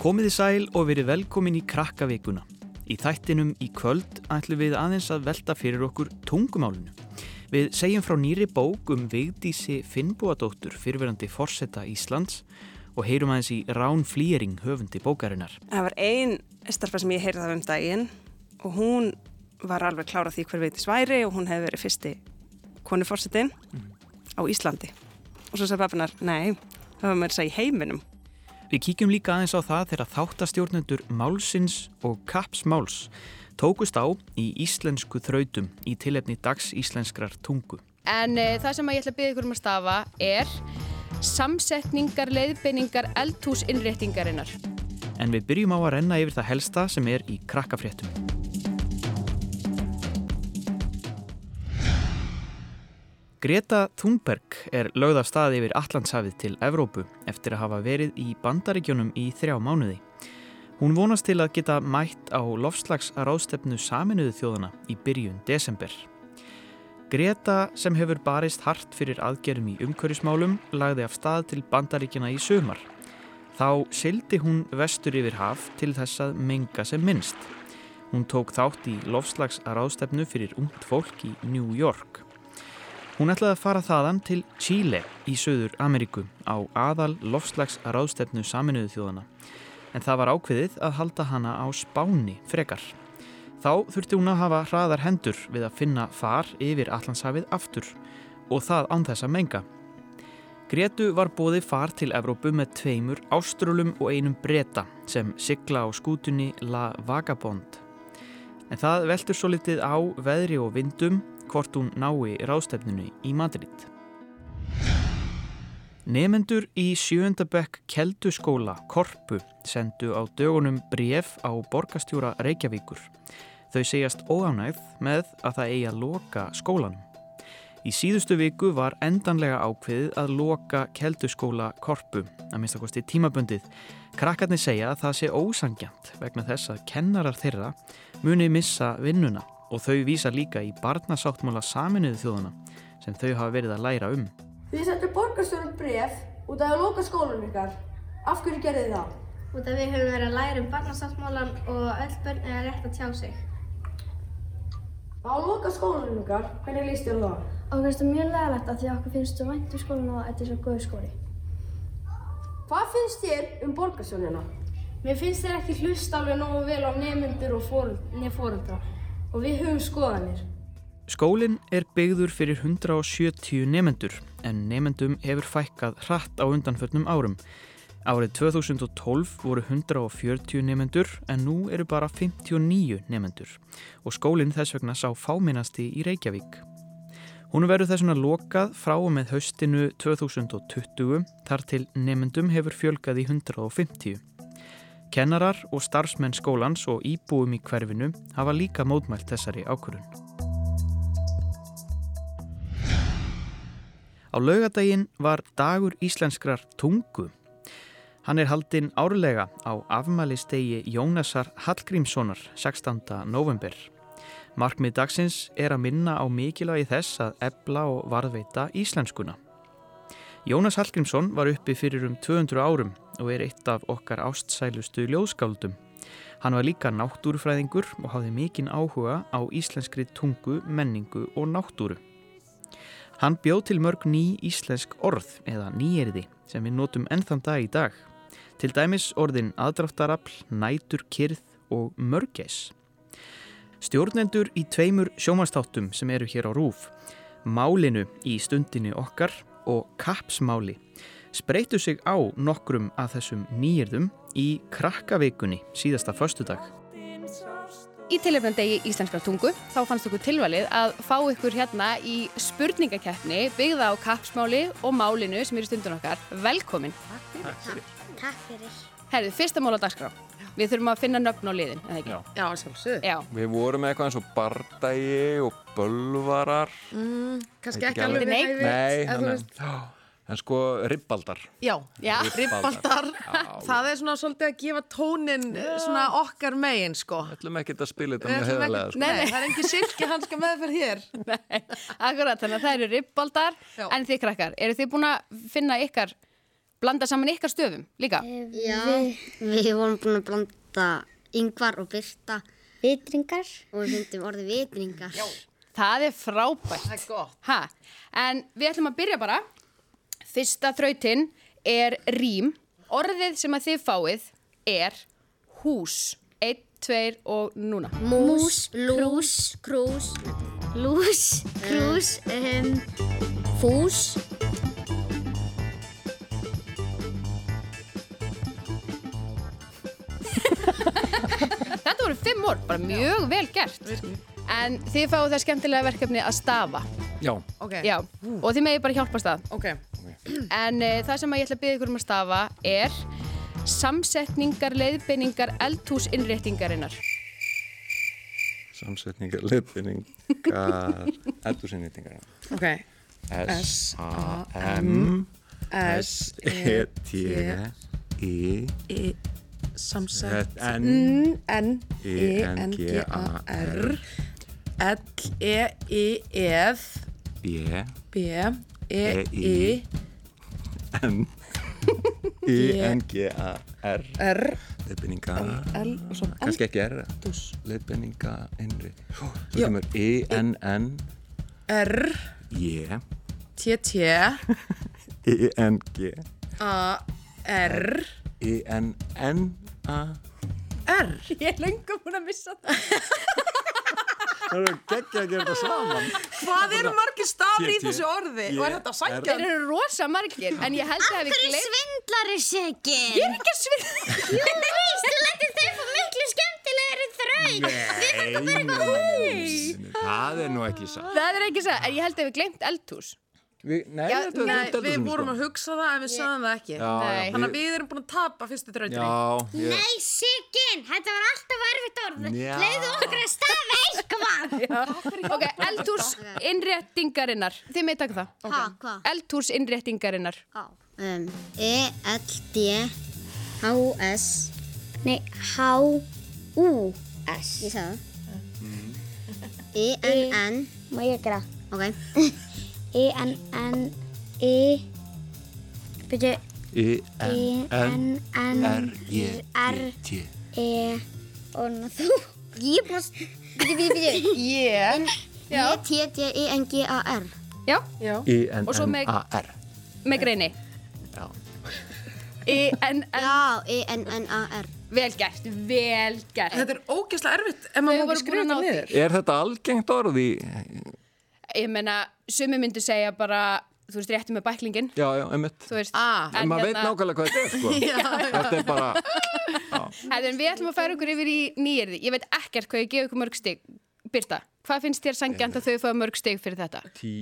Komiði sæl og verið velkomin í krakkavíkuna. Í þættinum í kvöld ætlum við aðeins að velta fyrir okkur tungumálunu. Við segjum frá nýri bók um Vigdísi Finnbúadóttur fyrirverandi forsetta Íslands og heyrum aðeins í Rán Flýring höfundi bókarinnar. Það var einn starfa sem ég heyrði það um daginn og hún var alveg klárað því hver veitis væri og hún hefði verið fyrsti konuforsetin mm. á Íslandi. Og svo sagði papinar, nei, það var mér að segja heiminum. Við kíkjum líka aðeins á það þegar þáttastjórnendur Málsins og Kapsmáls tókust á í íslensku þrautum í tilefni dags íslenskrar tungu. En e, það sem ég ætla að byggja ykkur um að stafa er samsetningar, leiðbeiningar, eldhúsinnréttingarinnar. En við byrjum á að renna yfir það helsta sem er í krakkafréttum. Greta Thunberg er lögð af stað yfir Allandshafið til Evrópu eftir að hafa verið í bandaríkjónum í þrjá mánuði. Hún vonast til að geta mætt á lofslagsráðstefnu saminuðu þjóðana í byrjun desember. Greta sem hefur barist hart fyrir aðgerum í umhverjusmálum lagði af stað til bandaríkjana í sömar. Þá sildi hún vestur yfir haf til þess að menga sem minnst. Hún tók þátt í lofslagsráðstefnu fyrir ungt fólk í New York. Hún ætlaði að fara þaðan til Chile í Söður Ameríku á aðal lofslags ráðstefnu saminuðu þjóðana en það var ákveðið að halda hana á spáni frekar. Þá þurfti hún að hafa hraðar hendur við að finna far yfir Allandshafið aftur og það án þess að menga. Gretu var bóði far til Evrópu með tveimur áströlum og einum breyta sem sigla á skútunni La Vagabond. En það veldur svo litið á veðri og vindum hvort hún nái ráðstefninu í Madrid. Nefendur í sjöndabökk Kelduskóla Korpu sendu á dögunum bref á borgastjóra Reykjavíkur. Þau segjast óánægð með að það eigi að loka skólanum. Í síðustu viku var endanlega ákveðið að loka Kelduskóla Korpu, að minnstakosti tímabundið. Krakkarnir segja að það sé ósangjant vegna þess að kennarar þeirra muni missa vinnuna og þau vísa líka í barnasáttmála saminuðu þjóðana sem þau hafa verið að læra um. Þið settu borgarstjórnum bref út af að loka skólanum ykkar. Af hverju gerði þið það? Út af við höfum verið að læra um barnasáttmálan og öll börn er rétt að tjá sig. Á að loka skólanum ykkar, hvernig líst þér það? Okkur finnst það mjög legalegt að því okkur finnst það vænt um skólan og þetta er svo góð skóli. Hvað finnst þér um borgarstjórnina? Mér finnst þér ekki hlusta alveg nógu vel á nefnendur og fóröldra og við höfum skoðanir. Skólinn er byggður fyrir 170 nefendur en nefendum hefur fækkað hratt á undanfötnum árum. Árið 2012 voru 140 nefendur en nú eru bara 59 nefendur og skólinn þess vegna sá fáminnasti í Reykjavík. Hún verður þess vegna lokað frá og með haustinu 2020 þar til nefendum hefur fjölgað í 150. Kennarar og starfsmenn skólans og íbúum í hverfinu hafa líka mótmælt þessari ákvörðun. Á laugadaginn var dagur íslenskrar tungu. Hann er haldinn árlega á afmælistegi Jónasar Hallgrímssonar 16. november. Markmið dagsins er að minna á mikilvægi þess að ebla og varðveita íslenskuna. Jónas Hallgrímsson var uppi fyrir um 200 árum og er eitt af okkar ástsælustu ljóðskáldum. Hann var líka náttúrufræðingur og hafði mikinn áhuga á íslenskri tungu, menningu og náttúru. Hann bjóð til mörg ný íslensk orð eða nýjeriði sem við notum ennþann dag í dag. Til dæmis orðin aðdráttarafl, nætur, kyrð og mörgæs. Stjórnendur í tveimur sjómanstáttum sem eru hér á rúf, málinu í stundinu okkar og kapsmáli spreytu sig á nokkrum af þessum nýjirðum í krakkavikunni síðasta förstudag. Í tilöfnandegi Íslenskra tungu þá fannst okkur tilvalið að fá ykkur hérna í spurningakeppni byggða á kapsmáli og málinu sem eru stundun okkar. Velkomin! Takk fyrir. Takk fyrir. Herðu, fyrsta mál á dagskrá. Við þurfum að finna nöfn á liðin, eða ekki? Já, Já, sjálfsög. Já. við vorum með eitthvað eins og bardagi og bölvarar Mm, kannski Ekki ekki alveg við hæfi Nei, þannig, já, en sko ribbaldar Já, Já. ribbaldar. Það er svona svolítið að gefa tónin svona okkar megin sko Við ætlum ekki að spila þetta með ekki- sko. Nei, það er engin silki hanska meðferð hér Nei, akkurat, þannig að það eru ribbaldar Já. en þið krakkar, eru þið búin að finna ykkar blanda saman ykkar stöfum líka? Já, við vorum búin að blanda yngvar og byrta vitringar og við fundum orðið vitringar. Já. Það er frábært. Það er gott. Ha, en við ætlum að byrja bara. Fyrsta þrautin er rím. Orðið sem að þið fáið er hús. Einn, tveir og núna. Mús, lús, krús, lús, krús, um, fús. Orð, bara mjög vel gert. En þið fáið það skemmtilega verkefni að stafa. Já. Ok, Já, og þið megið bara hjálpast að. ok. En uh, það sem að ég ætla að byggja ykkur um að stafa er samsetningar, leiðbeiningar, eldhúsinnréttingarinnar. Samsetningar, leiðbynningar, eldursinnýtingar. Ok, S-A-M S-E-T-I I, samsett, N. N, E, N, G, A, R, L, E, I, Eð, B. B, E, E, I, N. I N G A R. R, leiðbynningar L og svo kannski ekki R. Eldhús. leiðbynninga innri. Svo kemur I N N. R, J. T, T, I N G. A, R. Ég er lengum búin að missa það. það er geggja að gera þetta saman Hvað eru margir stafir í þessu orði? Og er þetta að sækja? Þeir eru rosa margir, en ég held að við er gleym... svindlari segin? Ég er ekki að svindla. Jú, víst, þú lættir þau fá miklu skemmtilegri þraut. Nei, það er nú ekki satt Það er ekki það, en ég held að við gleymt eldhús. Vi, Nei, Já, þetta Nei, þetta við vorum sko. að hugsa það en við sagðum það ekki. Já, Nei. já, Þannig að við erum búin að tapa fyrstu drautinni. Ég, Nei, segin, þetta var alltaf erfitt orð. Leiðu okkur að stafa eitthvað. Ok, eldhús innréttingarinnar. Þið með taka það. Hvað? Eldhús innréttingarinnar. Um, e, L, D, H, S, nei, H, U, S. Ég sagði það. E, N, N. Má ég gera? Ok. E, E, byrju, I E, J E, og ná þú. Ég er að, byrju, byrju, byrju. Ég. E, T, D, E, N, G, A, R. Já, Já. I N Og svo N með- greini. Já. I-N-N. Já, E, N, N, A, R. Vel gert, vel gert. Þetta er ógeðslega erfitt Við maður ekki skrifa þetta niður. Er þetta algengt orð í Ég meina, sumi myndi segja bara, þú veist, rétti með bæklingin. Já, já, einmitt Þú veist, Ah. En maður veit nákvæmlega hvað þetta er sko Þetta er bara Hefðin, við ætlum að færa okkur yfir í nýjirði. Ég veit ekkert hvað ég gef ykkur mörg stig. Birta, hvað finnst þér sangjant að þau fá mörg stig fyrir þetta? tí,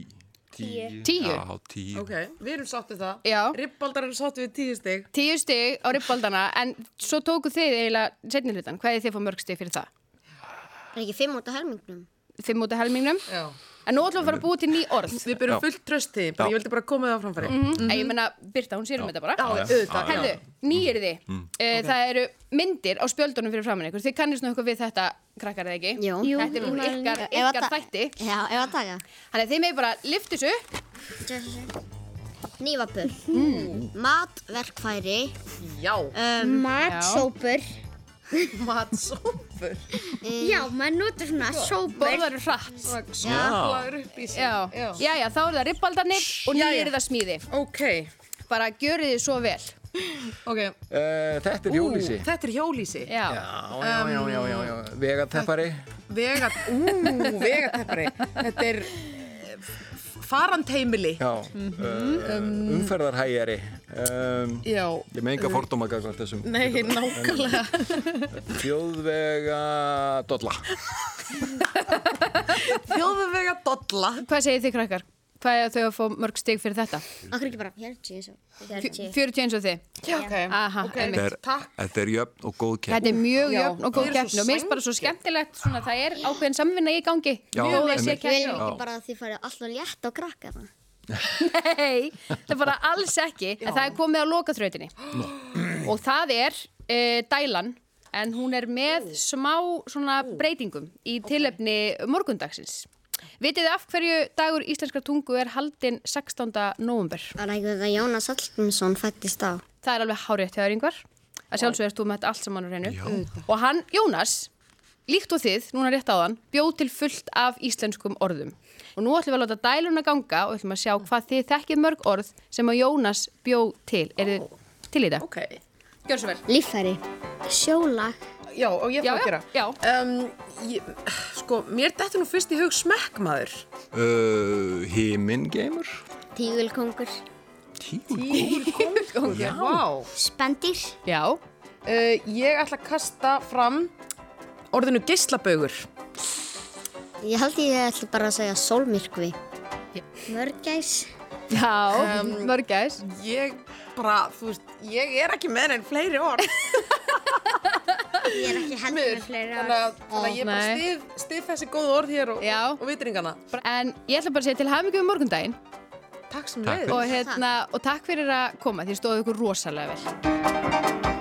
Tíu Tíu? Já, tíu Ok, við erum sáttið það. Já. Ribbaldar eru sáttið við tíu stig. Tíu stig á ribbaldana, en svo tóku þið eiginlega setni hlutan. Hvað er þið fá mörg stig fyrir það? Er ekki fimm út af helmingnum? En nú ætlum við að fara að búa til ný orð. Við byrjum fullt trösti, ég vildi bara koma það á framfæri. Mm Ég meina, Birta, hún sér um þetta bara. Já, auðvitað. Herðu, nýjirði. Uh, Það eru myndir á spjöldunum fyrir framann ykkur. Þið kannist nú eitthvað við þetta, krakkar eða ekki? Jú. Þetta er nú ykkar, ykkar þætti. Já, ef að taka. Þannig að þið með bara liftis upp. Nývapur. Matverkfæri. Já. Um, Matsópur. Matsópur. Já, maður notur svona sópur. Borðaru hratt. Smálaður upp í sig. Já. Já, já, þá eru það ribbaldarnir og nýjirði það smíði. Ok. Bara gjörið þið svo vel. Ok. Uh, þetta er hjólísi Þetta er hjólísi. Já. Já, já, já, já, já. Vegateppari Vegat, ú, vegateppari. Þetta er eh, faranteimili. Já, uh, umferðarhægjari um, Já. Ég með enga fordóma þessum Nei, nákvæmlega. Þjóðvega dolla Þjóðvega dolla. Hvað segir þið krakkar? Hvað er þau að fá mörg stig fyrir þetta? Akkur ekki bara 40 eins og 40. 40 eins og þið? Þetta er, er jöfn og góð kepp Þetta er mjög jöfn og góð keppni og mér finnst bara svo skemmtilegt svona, það er ákveðin samvinna í gangi. Já, þó það sé einmitt. Við viljum ekki bara að þið farið alltaf létt á krakkana. Nei, það er bara alls ekki. En það er komið á lokaþrautinni. Og það er uh, dælan. En hún er með smá svona breytingum í tilefni morgundagsins Vitið þið af hverju dagur íslenskar tungu er haldinn 16. november? Það er eitthvað að Jónas Hallgrímsson fættist á. Það er alveg hárétt hjá þér yngvar. Að sjálfsög erst þú með þetta allt saman á reynu. Og hann, Jónas, líkt og þið, núna rétt áðan, bjóð til fullt af íslenskum orðum. Og nú ætlum við að láta dæluna ganga og ætlum að sjá hvað þið þekkið mörg orð sem að Jónas bjóð til. Er þið til í þetta? Ok. Gjör svo vel. Líffæri. Sjólag. Já, og ég Já, fór að gera. já. Um, ég, sko, mér dætti nú fyrst í hug smekkmaður. Uh, Himingeimur? Tígulkongur. Tígur? Já. Vá. Spendýr. Já. Uh, ég ætla að kasta fram orðinu geislabaugur. Ég held ég ætla bara að segja sólmyrkvi. Mörgæs. Já, mörgæs. Ég bara, þú veist, ég er ekki með enn fleiri orð. Ég er ekki heldur með fleiri Þannig að, þannig að ég bara Nei. stið, stið þessi góðu orð hér og, Já. og vitringana. En ég ætla bara að segja til hafingu um morgundaginn Takk sem leiðis. og, hérna, og takk fyrir að koma því stóðu ykkur rosalega vel.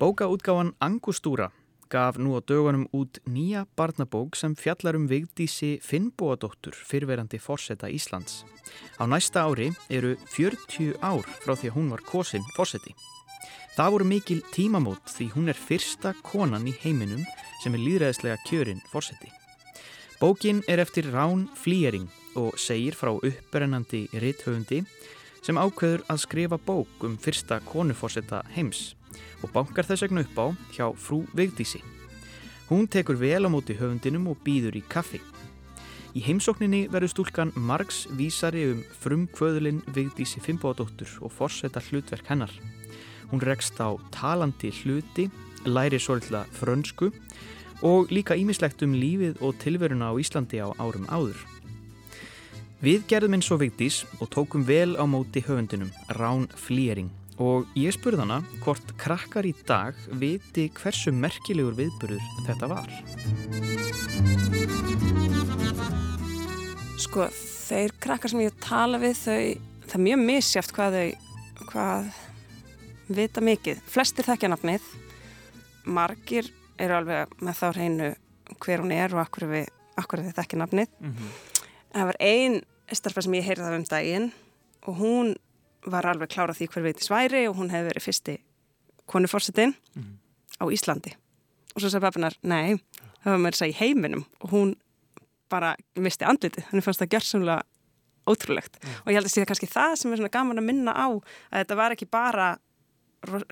Bókaútgáfan Angustúra gaf nú á dögunum út nýja barnabók sem fjallar um Vigdísi Finnbóadóttur fyrverandi forseta Íslands. Á næsta ári eru 40 ár frá því að hún var kosin forseti. Það voru mikil tímamót því hún er fyrsta konan í heiminum sem er líðræðislega kjörin forseti. Bókin er eftir Rán Flýjering og segir frá upprennandi rithöfundi sem ákveður að skrifa bók um fyrsta konuforseta heims og bankar þess vegna upp á hjá frú Vigdísi. Hún tekur vel á móti höfundinum og býður í kaffi. Í heimsókninni verður stúlkan margs vísari um frumkvöðulinn Vigdísi Fimbóðdóttur og forseta hlutverk hennar. Hún rekst á talandi hluti, læri svolítla frönsku og líka ímislegt um lífið og tilveruna á Íslandi á árum áður. Við gerðum eins og Vigdís og tókum vel á móti höfundinum, Rán Flýring og ég spurði hana hvort krakkar í dag viti hversu merkilegur viðburður þetta var. Sko, þeir krakkar sem ég tala við þau, það er mjög misjáft hvað þau, hvað vita mikið. Flestir þekkja nafnið, margir eru alveg með þá hreinu hver hún er og akkur við, akkur við þekkja nafnið. Það var ein starfa sem ég heyrði það um daginn og hún var alveg klára því hver veitis væri og hún hefði verið fyrsti konuforsetin á Íslandi. Og svo sagði pappinar, nei, það var með þess að í heiminum og hún bara misti andlitið. Henni fannst það gjörsamlega ótrúlegt. Og ég held að sé kannski það sem er svona gaman að minna á að þetta var ekki bara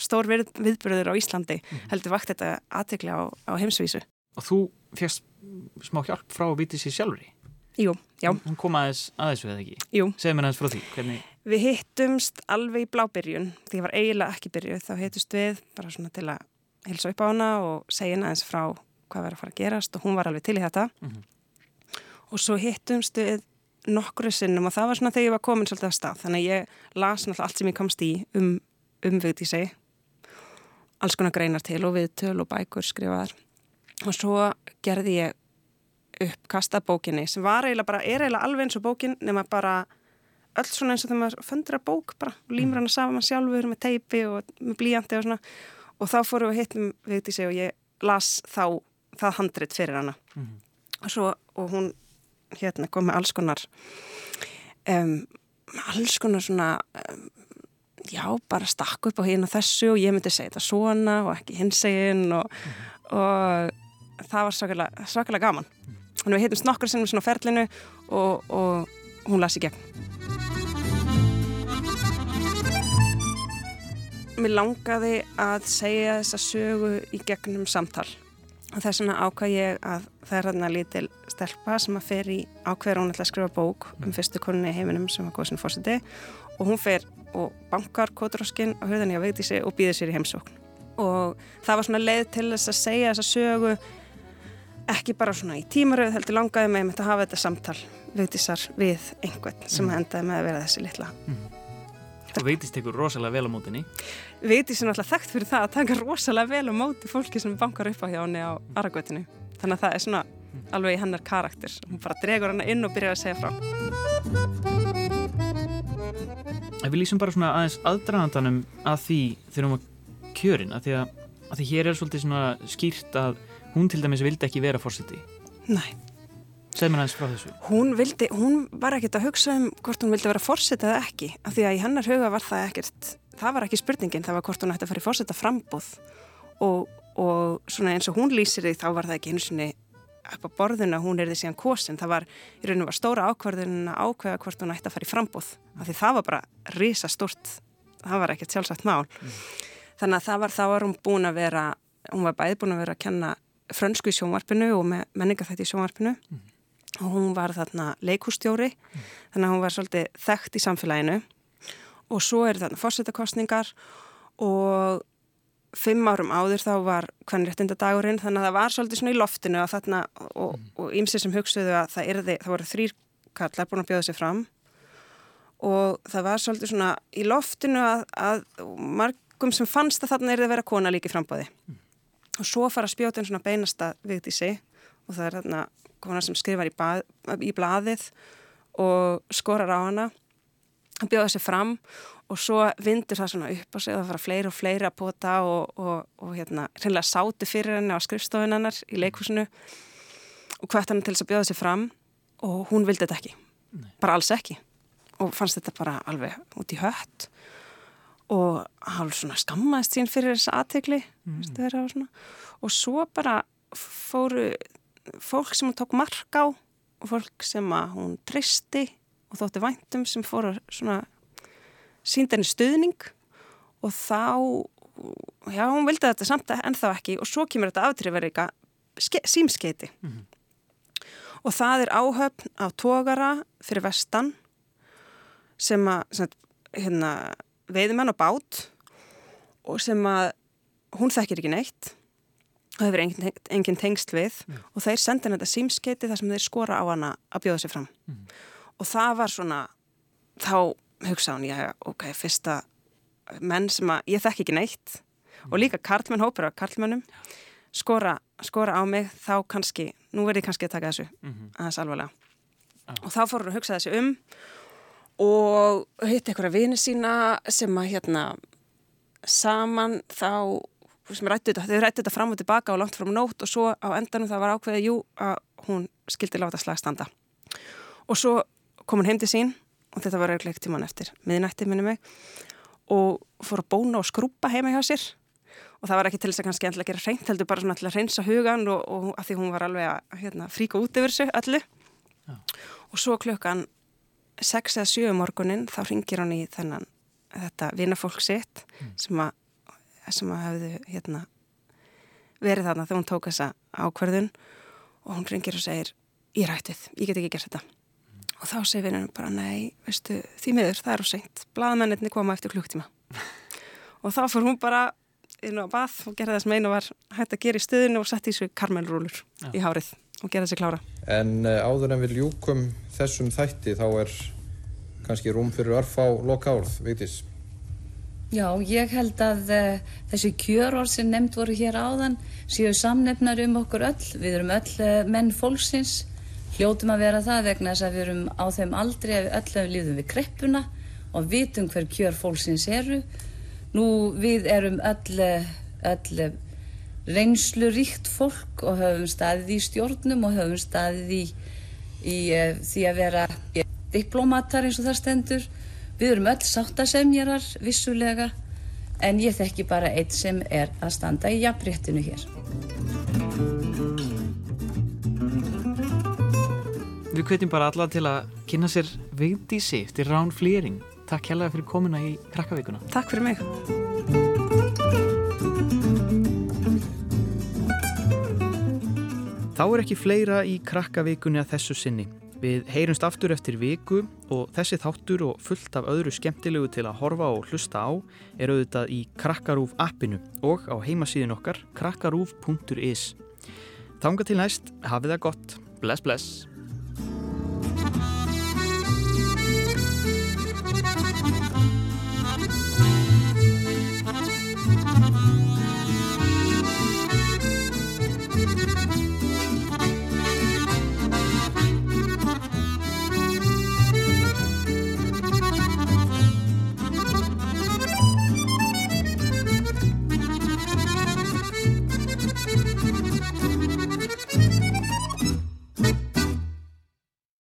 stór við, viðbyrður á Íslandi, heldur vakt þetta aðtekli á, á heimsvísu. Og þú fjast smá hjálp frá Vigdísi sjálfri. Jú, já, Hún kom aðeins aðeins við það ekki. jú. Segð mér aðeins frá því. Hvernig... Við hittumst alveg í blábyrjun, því ég var eiginlega ekki byrjuð, þá hittust við bara svona til að hilsa upp á hana og segja henni aðeins frá hvað verður að fara að gerast og hún var alveg til í þetta. Og svo hittumst við nokkru sinnum og það var svona þegar ég var komin svolítið af stað, þannig að ég las náttúrulega allt sem ég komst í um, um Vigdísi, alls konar greinar til og viðtöl og bækur skrifaðar. Og svo gerði ég uppkasta bókinni sem var eiginlega bara, er eiginlega alveg eins og bókin nema bara öll svona eins og þegar maður föndra bók bara, límur hann að safa maður sjálfur með teipi og með blíjandi og svona. Og þá fórum við hittum Vigdísi og ég las þá það handrit fyrir hana. Og svo, og hún hérna kom með alls konar um, alls konar svona um, já, bara stakk upp á hérna þessu og ég myndi segja þetta svona og ekki hinsegin og, og það var svakalega, svakalega gaman. Þannig við hittumst nokkur sinnum svona á ferlinu og, og hún las í gegn Mér langaði að segja þessa sögu í gegnum samtal. Og þess vegna ákvað ég að það er hérna lítil stelpa sem að fer í ákveður hún ætla að skrifa bók um fyrstu konunni í heiminum sem var góð sinni fórseti og hún fer og bankar kótróskin á hurðinni á Vigdísi og býður sér í heimsókn. Og það var svona leið til þess að segja þessa sögu ekki bara svona í tímaröð heldur langaði með að hafa þetta samtal Vigdísar við einhvern sem endaði með að vera þessi litla Og Vigdís tekur rosalega vel á mótinni. Vigdís er náttúrulega þekkt fyrir það að taka rosalega vel á móti fólki sem bankar upp á hjá henni á Aragötinu. Þannig að það er svona alveg í hennar karakter. Hún bara dregur hana inn og byrjar að segja frá. Ef við lýsum bara svona aðeins aðdragandanum að því þegar hún var kjörin, að því að, að því hér er svolítið svona skýrt að Hún til dæmis vildi ekki vera fórseti. Nei. Segð mér aðeins frá þessu. Hún, vildi, hún var ekkert að hugsa um hvort hún vildi vera fórseti eða ekki. Af því að í hennar huga var það ekkert, það var ekki spurningin, það var hvort hún ætti að fara í fórseta frambóð. Og, og svona eins og hún lýsir því þá var það ekki eins og upp á borðuna hún er því síðan kosin. Það var í rauninu var stóra ákvarðun að ákveða hvort hún ætti að fara í frambóð. Af því það var bara risa stort, það var ekkert sjálfsagt mál. Mm. Þannig að það var, þá var hún búin að vera, hún var bæði búin að vera að kenna frönsku í sjónvarpinu og menningarþætti í sjónvarpinu mm. Og hún var þarna leikústjóri mm. þannig að hún var svolítið þekkt í samfélaginu. Og svo er þarna fórsetakostningar og fimm árum áður þá var hvernig réttindadagurinn þannig að það var svolítið svona í loftinu þarna og ymsið sem hugstuðu að það, erði, það voru þrýr kallar búin að bjóða sér fram. Og það var svolítið svona í loftinu að, að margum sem fannst að þarna er það að vera kona líki frambóði mm. Og svo fara spjótin svona beinasta vikt í sig og það er þarna kona sem skrifar í, bað, í blaðið og skorar á hana hann bjóða sér fram og svo vindur það svona upp og það fara fleiri og fleiri að pota og, og, og hérna hreinlega sáti fyrir henni á skrifstofun hennar í leikhúsinu og hvert hann til þess að bjóða sér fram og hún vildi þetta ekki Nei. bara alls ekki og fannst þetta bara alveg út í hött og hálf svona skammaðist sín fyrir þessa aðtegli mm. og svo bara fóru fólk sem hún tók mark á og fólk sem að hún tristi og þótti væntum sem fóru svona síndenni stuðning. Og þá já, hún vildi þetta samt en þá ekki og svo kemur þetta aftriðverika símskeiti mm -hmm. og það er áhöfn á tógara fyrir vestan sem að hérna veiðumenn og bát og sem að hún þekkir ekki neitt og hefur engin, engin tengst við mm. og þeir senda henni þetta símskeiti þar sem þeir skora á hana að bjóða sér fram mm. og það var svona þá hugsa hún, já, ok, fyrsta menn sem að ég þekk ekki neitt mm. og líka karlmenn hópur af karlmennum skora, skora á mig þá kannski, nú verði ég kannski að taka þessu -hmm. aðeins alvarlega ah. og þá fór hún að hugsa þessu um og hitt einhverja vini sína sem að hérna saman þá sem rættu þetta, þau rættu þetta fram og tilbaka og langt fram nótt og svo á endanum það var ákveðið jú að hún skildi láta slag standa og svo kom hún heim til sín og þetta var auðvitað tíman eftir miðnætti minni mig og fór að bóna og skrúpa heima hjá sér og það var ekki til þess að kannski endilega gera reynt heldur bara svona til að reynsa hugan og, og að því hún var alveg að hérna, fríka út yfir þessu öllu Já. og svo klukkan 6 eða 7 um morgunin þá ringir hann í þennan þetta vinafólk sitt mm. sem að sem að hefðu hérna, verið þarna þegar hún tók þessa ákverðun og hún ringir og segir ég rættið, ég get ekki gert þetta mm. og þá segir vinnunum bara nei veistu, því miður, það er á seint blaðmennirni koma eftir klukktíma og þá fór hún bara inn á bath og gerði það sem einu var hægt að gera í stöðinu og sett í þessu karmelrúlur ja. í hárið og gera þessi klára En uh, áður en við ljúkum þessum þætti þá er kannski rúm fyrir örf á loka árð, veitis? Já, ég held að uh, þessi kjörorð sem nefnd voru hér áðan séu samnefnar um okkur öll. Við erum öll uh, menn fólksins, hljótum að vera það vegna þess að við erum á þeim aldrei að við öll lífðum við kreppuna og vitum hver kjör fólksins eru. Nú við erum öll, öll reynsluríkt fólk og höfum staðið í stjórnum og höfum staðið í, í uh, því að vera diplomatar eins og það stendur. Við erum öll sáttasemjarar vissulega en ég þekki bara eitt sem er að standa í jafnréttinu hér. Við kveitum bara alla til að kynna sér Vigdísi eftir Rán Flýring. Takk hérlega fyrir komuna í Krakkavíkuna. Takk fyrir mig. Þá er ekki fleira í krakkavíkunni að þessu sinni. Við heyrumst aftur eftir viku og þessi þáttur og fullt af öðru skemmtilegu til að horfa og hlusta á er auðvitað í Krakkarúf appinu og á heimasíðin okkar krakkarúf.is. Þánga til næst, hafið það gott. Bless, bless.